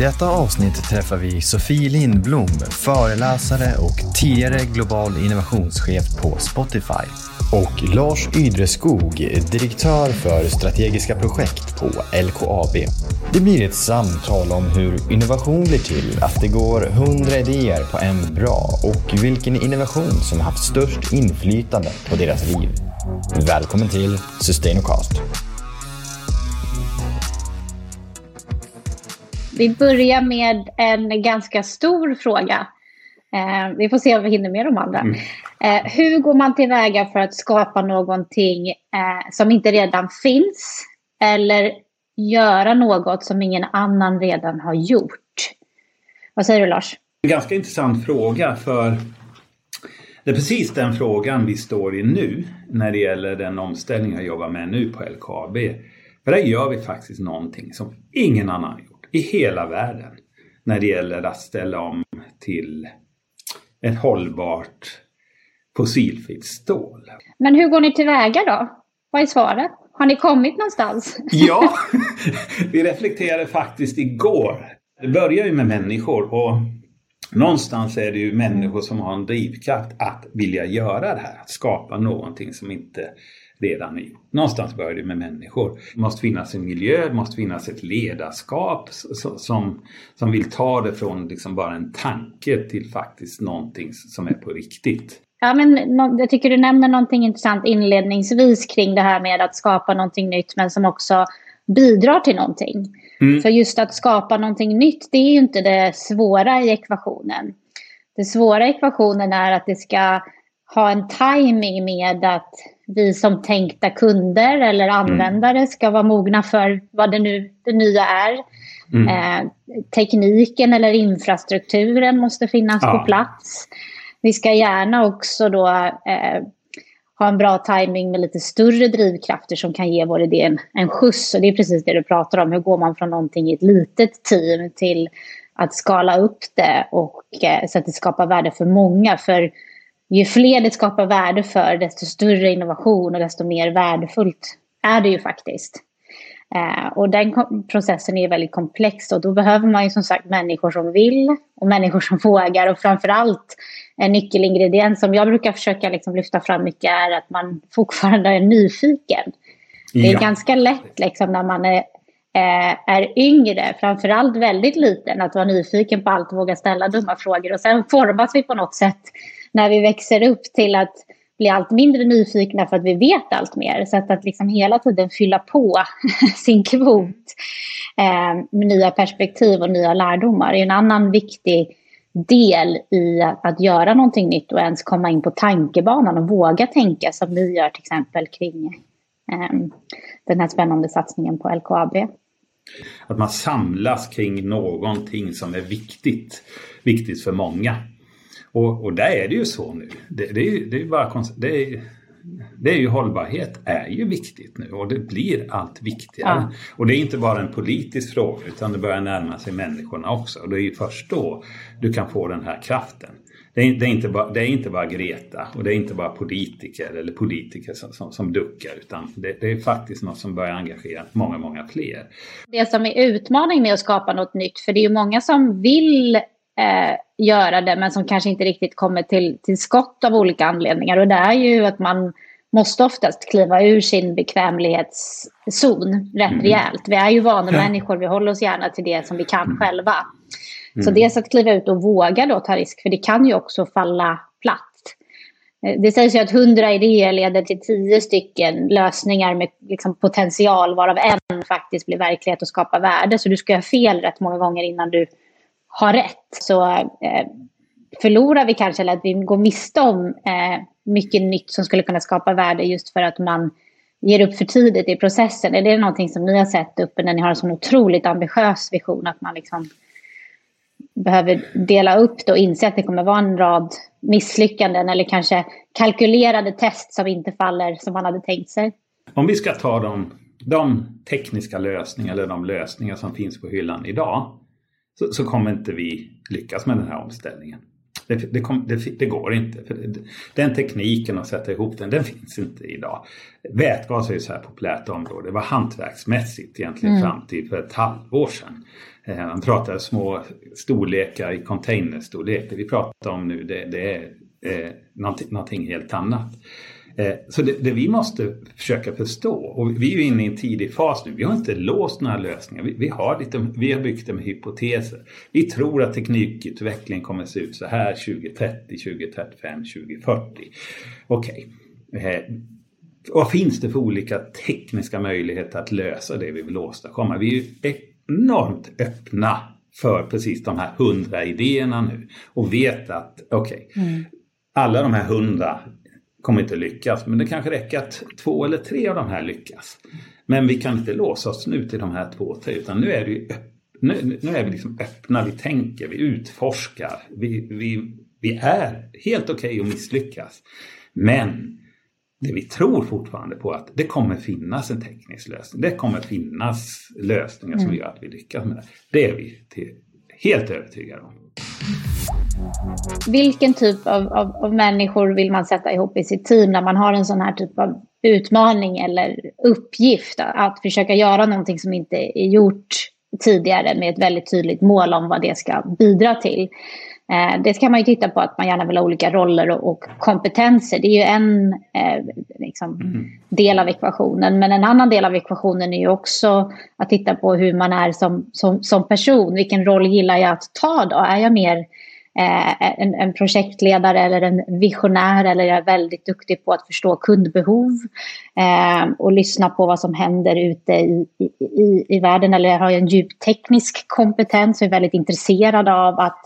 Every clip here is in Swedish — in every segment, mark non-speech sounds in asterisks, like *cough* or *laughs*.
detta avsnitt träffar vi Sofie Lindblom, föreläsare och tidigare global innovationschef på Spotify. Och Lars Ydreskog, direktör för strategiska projekt på LKAB. Det blir ett samtal om hur innovation blir till, att det går hundra idéer på en bra och vilken innovation som haft störst inflytande på deras liv. Välkommen till Sustainocast. Vi börjar med en ganska stor fråga. Eh, vi får se om vi hinner med de andra. Mm. Eh, hur går man tillväga för att skapa någonting eh, som inte redan finns? Eller göra något som ingen annan redan har gjort? Vad säger du Lars? En ganska intressant fråga för det är precis den frågan vi står i nu när det gäller den omställning jag jobbar med nu på LKAB. För där gör vi faktiskt någonting som ingen annan gjort i hela världen när det gäller att ställa om till ett hållbart fossilfritt stål. Men hur går ni tillväga då? Vad är svaret? Har ni kommit någonstans? *laughs* Ja, *laughs* vi reflekterade faktiskt igår. Det börjar ju med människor och någonstans är det ju människor som har en drivkraft att vilja göra det här. Att skapa någonting som inte redan är gjort. Någonstans börjar det med människor. Det måste finnas en miljö, det måste finnas ett ledarskap som, som vill ta det från liksom bara en tanke till faktiskt någonting som är på riktigt. Ja, men jag tycker du nämner någonting intressant inledningsvis kring det här med att skapa någonting nytt men som också bidrar till någonting. Mm. För just att skapa någonting nytt, det är ju inte det svåra i ekvationen. Det svåra i ekvationen är att det ska ha en timing med att vi som tänkta kunder eller mm. användare mm. ska vara mogna för vad det nu det nya är. Mm. Eh, tekniken eller infrastrukturen måste finnas ja. på plats. Vi ska gärna också då eh, ha en bra timing med lite större drivkrafter som kan ge vår idé en, en skjuts. Och det är precis det du pratar om. Hur går man från någonting i ett litet team till att skala upp det och eh, så att det skapar värde för många. För ju fler det skapar värde för, desto större innovation och desto mer värdefullt är det ju faktiskt. Eh, och den processen är väldigt komplex och då behöver man ju som sagt människor som vill och människor som *laughs* vågar och framförallt en nyckelingrediens som jag brukar försöka liksom lyfta fram mycket är att man fortfarande är nyfiken. Det är ja. ganska lätt liksom när man är, eh, är yngre, framförallt väldigt liten, att vara nyfiken på allt och våga ställa dumma frågor och sen formas vi på något sätt när vi växer upp till att bli allt mindre nyfikna för att vi vet allt mer. Så att, att liksom hela tiden fylla på *laughs* sin kvot eh, med nya perspektiv och nya lärdomar är en annan viktig del i att, att göra någonting nytt och ens komma in på tankebanan och våga tänka som ni gör till exempel kring eh, den här spännande satsningen på LKAB. Att man samlas kring någonting som är viktigt, viktigt för många. Och, och där är det ju så nu. Det, det, är, det är bara det är, det är ju hållbarhet är ju viktigt nu och det blir allt viktigare. Ja. Och det är inte bara en politisk fråga utan det börjar närma sig människorna också. Och det är ju först då du kan få den här kraften. Det är, det är, inte, bara, det är inte bara Greta och det är inte bara politiker eller politiker som, som, som duckar utan det, det, är faktiskt något som börjar engagera många, många fler. Det som är utmaning med att skapa något nytt, för det är ju många som vill eh, göra det men som kanske inte riktigt kommer till, till skott av olika anledningar. Och det är ju att man måste oftast kliva ur sin bekvämlighetszon rätt mm. rejält. Vi är ju vanemänniskor, vi håller oss gärna till det som vi kan mm. själva. Mm. Så dels att kliva ut och våga då ta risk, för det kan ju också falla platt. Eh, det sägs ju att hundra idéer leder till tio stycken lösningar med liksom potential, varav en faktiskt blir verklighet och skapar värde. Så du ska ha fel rätt många gånger innan du har rätt. Så eh, förlorar vi kanske, eller att vi går miste om eh, mycket nytt som skulle kunna skapa värde just för att man ger upp för tidigt i processen. Är det någonting som ni har sett uppe när ni har en sån otroligt ambitiös vision att man liksom behöver dela upp det och inse att det kommer vara en rad misslyckanden eller kanske kalkylerade test som inte faller som man hade tänkt sig? Om vi ska ta de, de tekniska lösningar eller de lösningar som finns på hyllan idag så, så kommer inte vi lyckas med den här omställningen. Det, det, kom, det, det, går inte. För den tekniken att sätta ihop den, den finns inte idag. Vätgas är ju så här populärt område. Det var hantverksmässigt egentligen mm. fram till för ett halvår sedan. Man pratar små storlekar i containerstorlek. Det vi pratar om nu det, det är eh, någonting, någonting helt annat. Eh, så det, det, vi måste försöka förstå, och vi är ju inne i en tidig fas nu, vi har inte låst några lösningar. Vi, vi har, lite, vi har byggt det med hypoteser. Vi tror att teknikutvecklingen kommer att se ut så här 2030, 2035, 2040. Okej. Okay. Eh, vad finns det för olika tekniska möjligheter att lösa det vi vill åstadkomma? Vi är ju enormt öppna för precis de här hundra idéerna nu och vet att okej, okay, mm. alla de här hundra kommer inte lyckas men det kanske räcker att två eller tre av de här lyckas. Men vi kan inte låsa oss nu till de här två, tre utan nu är, det ju, nu, nu är vi liksom öppna, vi tänker, vi utforskar, vi, vi, vi är helt okej okay att misslyckas. Men det vi tror fortfarande på att det kommer finnas en teknisk lösning. Det kommer finnas lösningar som mm. gör att vi lyckas med det. Det är vi till, helt övertygade om. Vilken typ av, av, av, människor vill man sätta ihop i sitt team när man har en sån här typ av utmaning eller uppgift? Att försöka göra någonting som inte är gjort tidigare med ett väldigt tydligt mål om vad det ska bidra till. Eh, det kan man ju titta på att man gärna vill ha olika roller och, och kompetenser. Det är ju en eh, liksom, mm. del av ekvationen. Men en annan del av ekvationen är ju också att titta på hur man är som, som, som person. Vilken roll gillar jag att ta då? Är jag mer eh, en, en, projektledare eller en visionär eller jag är väldigt duktig på att förstå kundbehov eh, och lyssna på vad som händer ute i, i, i världen eller jag har en djup teknisk kompetens och är väldigt intresserad av att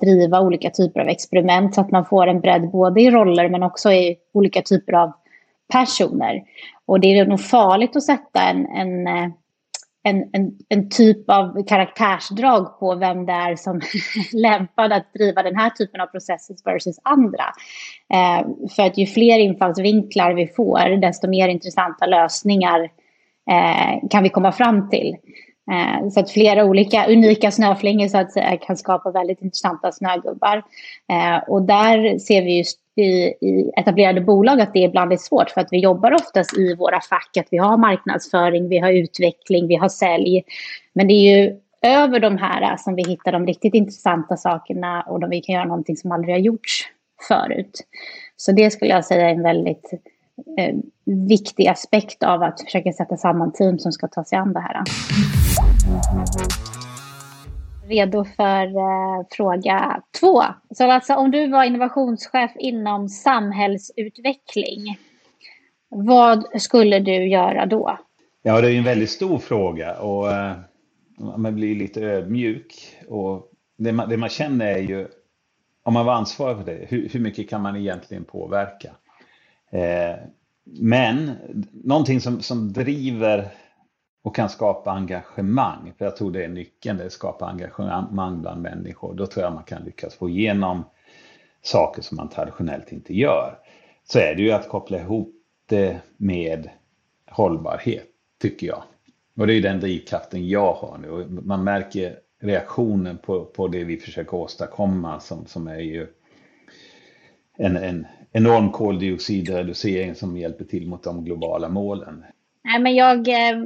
driva olika typer av experiment så att man får en bredd både i roller men också i olika typer av personer. Och det är nog farligt att sätta en, en, eh, en, en, en typ av karaktärsdrag på vem det är som är *laughs* lämpad att driva den här typen av processer versus andra. Eh, för att ju fler infallsvinklar vi får, desto mer intressanta lösningar eh, kan vi komma fram till. Eh, så att flera olika unika snöflingor så att säga, kan skapa väldigt intressanta snögubbar. Eh, och där ser vi just i, i, etablerade bolag att det ibland är svårt för att vi jobbar oftast i våra fack, att vi har marknadsföring, vi har utveckling, vi har sälj. Men det är ju över de här som vi hittar de riktigt intressanta sakerna och de vi kan göra någonting som aldrig har gjorts förut. Så det skulle jag säga är en väldigt eh, viktig aspekt av att försöka sätta samman team som ska ta sig an det här. Redo för eh, fråga två. Så alltså om du var innovationschef inom samhällsutveckling, vad skulle du göra då? Ja, det är en väldigt stor fråga och eh, man blir lite ödmjuk. Och det man, det man känner är ju, om man var ansvarig för det, hur, hur mycket kan man egentligen påverka? Eh, men någonting som, som driver och kan skapa engagemang, för jag tror det är nyckeln, det är att skapa engagemang bland människor. Då tror jag man kan lyckas få igenom saker som man traditionellt inte gör. Så är det ju att koppla ihop det med hållbarhet, tycker jag. Och det är ju den drivkraften jag har nu. Och man märker reaktionen på, på det vi försöker åstadkomma som, som är ju en, en enorm koldioxidreducering som hjälper till mot de globala målen. Nej, men jag eh,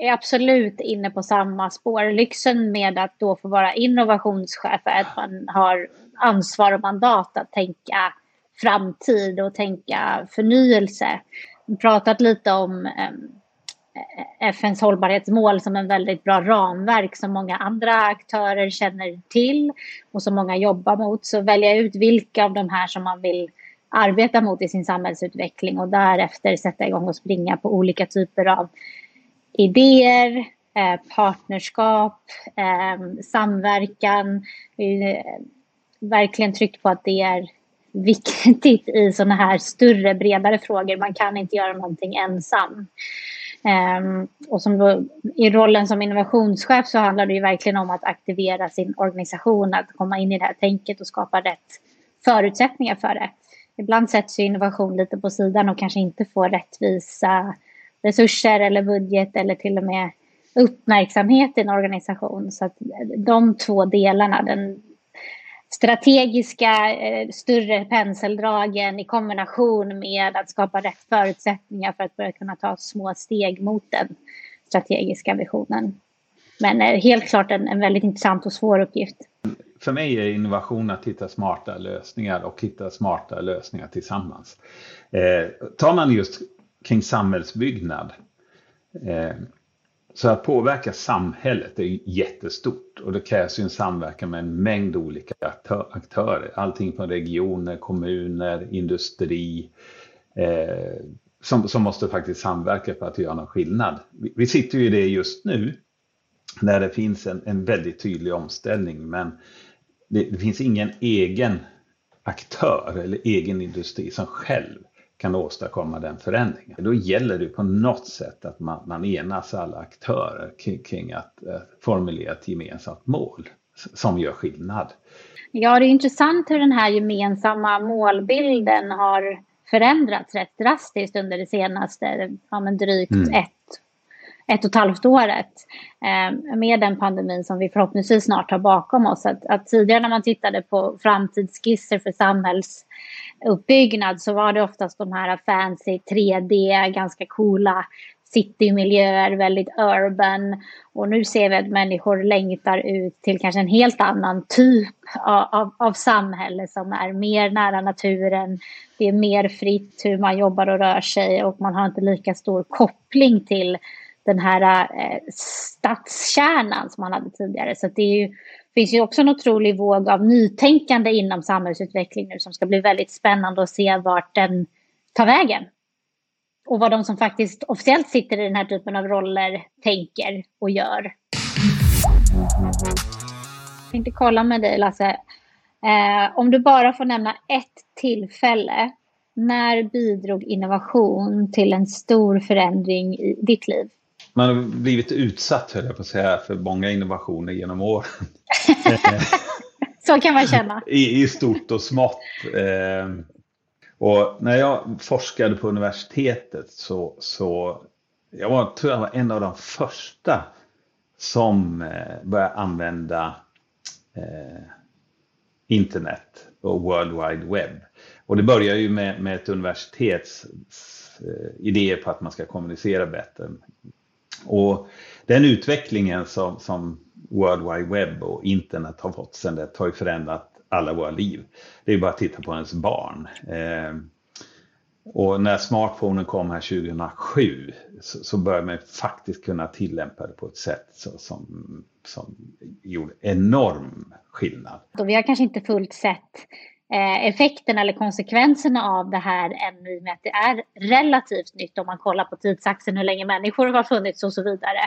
är absolut inne på samma spår. Lyxen med att då få vara innovationschef är att man har ansvar och mandat att tänka framtid och tänka förnyelse. Vi pratat lite om eh, FNs hållbarhetsmål som en väldigt bra ramverk som många andra aktörer känner till och som många jobbar mot. Så välja ut vilka av de här som man vill arbeta mot i sin samhällsutveckling och därefter sätta igång och springa på olika typer av idéer, eh, partnerskap, eh, samverkan. Eh, verkligen tryckt på att det är viktigt i sådana här större, bredare frågor. Man kan inte göra någonting ensam. Um, och som då, I rollen som innovationschef så handlar det ju verkligen om att aktivera sin organisation, att komma in i det här tänket och skapa rätt förutsättningar för det ibland sätts ju innovation lite på sidan och kanske inte får rättvisa resurser eller budget eller till och med uppmärksamhet i en organisation. Så att de två delarna, den strategiska eh, större penseldragen i kombination med att skapa rätt förutsättningar för att börja kunna ta små steg mot den strategiska visionen. Men eh, helt klart en, en väldigt intressant och svår uppgift. För mig är innovation att hitta smarta lösningar och hitta smarta lösningar tillsammans. Eh, tar man just kring samhällsbyggnad eh, så att påverka samhället är jättestort och det krävs ju en samverkan med en mängd olika aktörer. Allting från regioner, kommuner, industri eh, som, som måste faktiskt samverka för att göra någon skillnad. Vi, vi sitter ju i det just nu när det finns en, en väldigt tydlig omställning men det, det finns ingen egen aktör eller egen industri som själv kan åstadkomma den förändringen. Då gäller det på något sätt att man, man enas alla aktörer kring, kring att eh, formulera ett gemensamt mål som gör skillnad. Ja, det är intressant hur den här gemensamma målbilden har förändrats rätt drastiskt under det senaste ja, men drygt mm. ett, ett och ett halvt året. Eh, med den pandemin som vi förhoppningsvis snart har bakom oss. Att, att tidigare när man tittade på framtidsskisser för samhällsuppbyggnad så var det oftast de här fancy 3D, ganska coola citymiljöer, väldigt urban. Och nu ser vi att människor längtar ut till kanske en helt annan typ av, av, av, samhälle som är mer nära naturen. Det är mer fritt hur man jobbar och rör sig och man har inte lika stor koppling till den här eh, stadskärnan som man hade tidigare. Så det är ju finns ju också en otrolig våg av nytänkande inom samhällsutveckling nu som ska bli väldigt spännande att se vart den tar vägen. Och vad de som faktiskt officiellt sitter i den här typen av roller tänker och gör. Jag tänkte kolla med dig Lasse. Eh, om du bara får nämna ett tillfälle. När bidrog innovation till en stor förändring i ditt liv? Man har blivit utsatt, höll jag på att säga, för många innovationer genom åren. *laughs* Så kan man känna. I, I, stort och smått. Eh, och när jag forskade på universitetet så, så jag var, tror jag var en av de första som eh, började använda eh, internet och World Wide Web. Och det börjar ju med, med ett universitets eh, idéer på att man ska kommunicera bättre. Och den utvecklingen som, som World Wide Web och internet har fått sedan det har ju förändrat alla våra liv. Det är bara att titta på ens barn. Eh, och när smartphonen kom här 2007 så, så började man faktiskt kunna tillämpa det på ett sätt så, som, som gjorde enorm skillnad. Och vi har kanske inte fullt sett effekterna eller konsekvenserna av det här ännu i och med att det är relativt nytt om man kollar på tidsaxeln hur länge människor har funnits och så vidare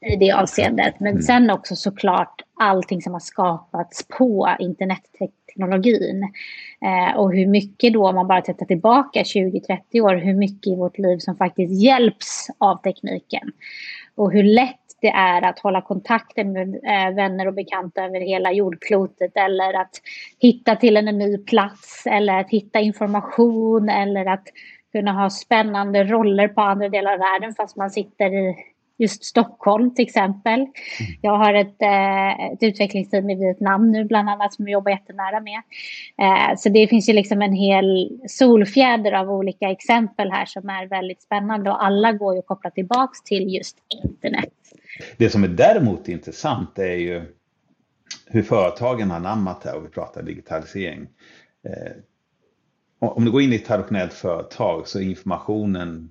i det avseendet. Men mm. sen också såklart allting som har skapats på internetteknologin. Eh, och hur mycket då, om man bara tittar tillbaka 20-30 år, hur mycket i vårt liv som faktiskt hjälps av tekniken. Och hur lätt det är att hålla kontakten med eh, vänner och bekanta över hela jordklotet eller att hitta till en ny plats eller att hitta information eller att kunna ha spännande roller på andra delar av världen fast man sitter i just Stockholm till exempel. Mm. Jag har ett, eh, ett utvecklingsteam i Vietnam nu bland annat som jag jobbar jättenära med. Eh, så det finns ju liksom en hel solfjäder av olika exempel här som är väldigt spännande och alla går ju att koppla tillbaks till just internet. Det som är däremot intressant är ju hur företagen har anammat det och vi pratar digitalisering. Eh, om du går in i ett traditionellt företag så är informationen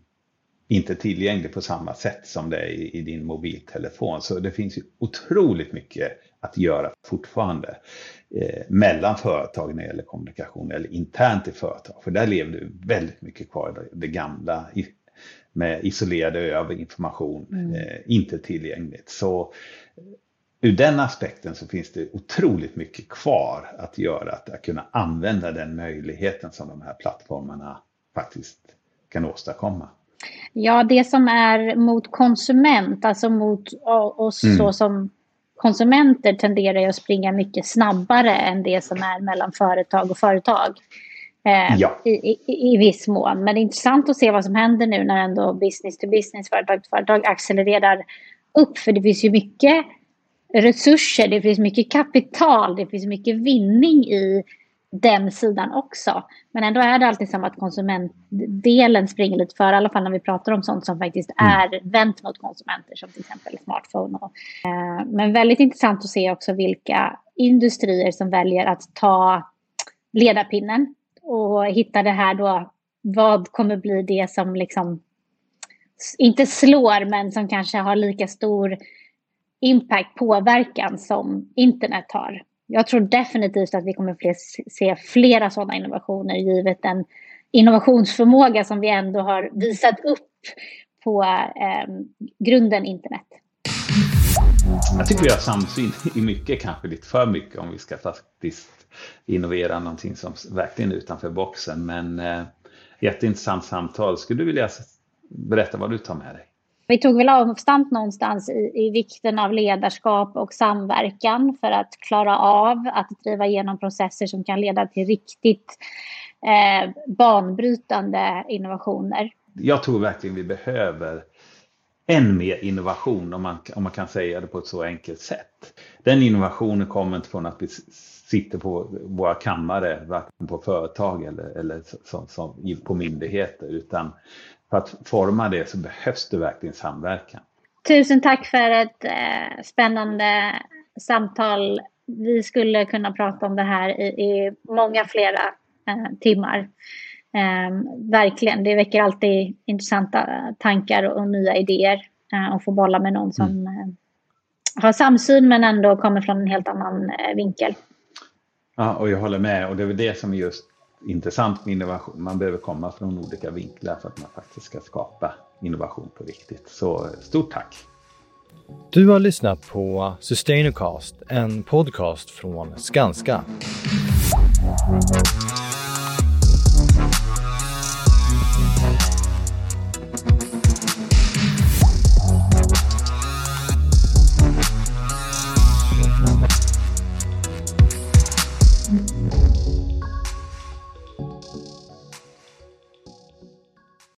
inte tillgänglig på samma sätt som det är i, din mobiltelefon. Så det finns ju otroligt mycket att göra fortfarande eh, mellan företag när det gäller kommunikation eller internt i företag. För där lever du väldigt mycket kvar i det gamla med isolerade öar information, mm. eh, inte tillgängligt. Så ur den aspekten så finns det otroligt mycket kvar att göra, att, att kunna använda den möjligheten som de här plattformarna faktiskt kan åstadkomma. Ja, det som är mot konsument, alltså mot oss mm. så som konsumenter tenderar ju att springa mycket snabbare än det som är mellan företag och företag. Eh, ja. i, i, i viss mån. Men det är intressant att se vad som händer nu när ändå business to business, företag till företag accelererar upp. För det finns ju mycket resurser, det finns mycket kapital, det finns mycket vinning i den sidan också. Men ändå är det alltid som att konsumentdelen springer lite för, i alla fall när vi pratar om sånt som faktiskt mm. är vänt mot konsumenter, som till exempel smartphone. Och, eh, men väldigt intressant att se också vilka industrier som väljer att ta ledarpinnen och hitta det här då, vad kommer bli det som liksom, inte slår, men som kanske har lika stor impact, påverkan som internet har jag tror definitivt att vi kommer fler, se flera sådana innovationer givet den innovationsförmåga som vi ändå har visat upp på eh, grunden internet. Jag tycker vi har samsyn *laughs* i mycket, kanske lite för mycket om vi ska faktiskt innovera någonting som verkligen är utanför boxen. Men eh, jätteintressant samtal. Skulle du vilja berätta vad du tar med dig? Vi tog väl avstamp någonstans i, i vikten av ledarskap och samverkan för att klara av att driva igenom processer som kan leda till riktigt eh, banbrytande innovationer. Jag tror verkligen vi behöver än mer innovation om man, om man kan säga det på ett så enkelt sätt. Den innovationen kommer inte från att vi sitter på våra kammare, varken på företag eller, eller som, som, på myndigheter, utan för att forma det så behövs det verkligen samverkan. Tusen tack för ett eh, spännande samtal. Vi skulle kunna prata om det här i, i många flera eh, timmar. Eh, verkligen, det väcker alltid intressanta tankar och, och nya idéer eh, att få bolla med någon som mm. Eh, har samsyn men ändå kommer från en helt annan eh, vinkel. Ja, och jag håller med och det är väl det som är just intressant med innovation. Man behöver komma från olika vinklar för att man faktiskt ska skapa innovation på riktigt. Så stort tack! Du har lyssnat på Sustainacast, en podcast från Skanska.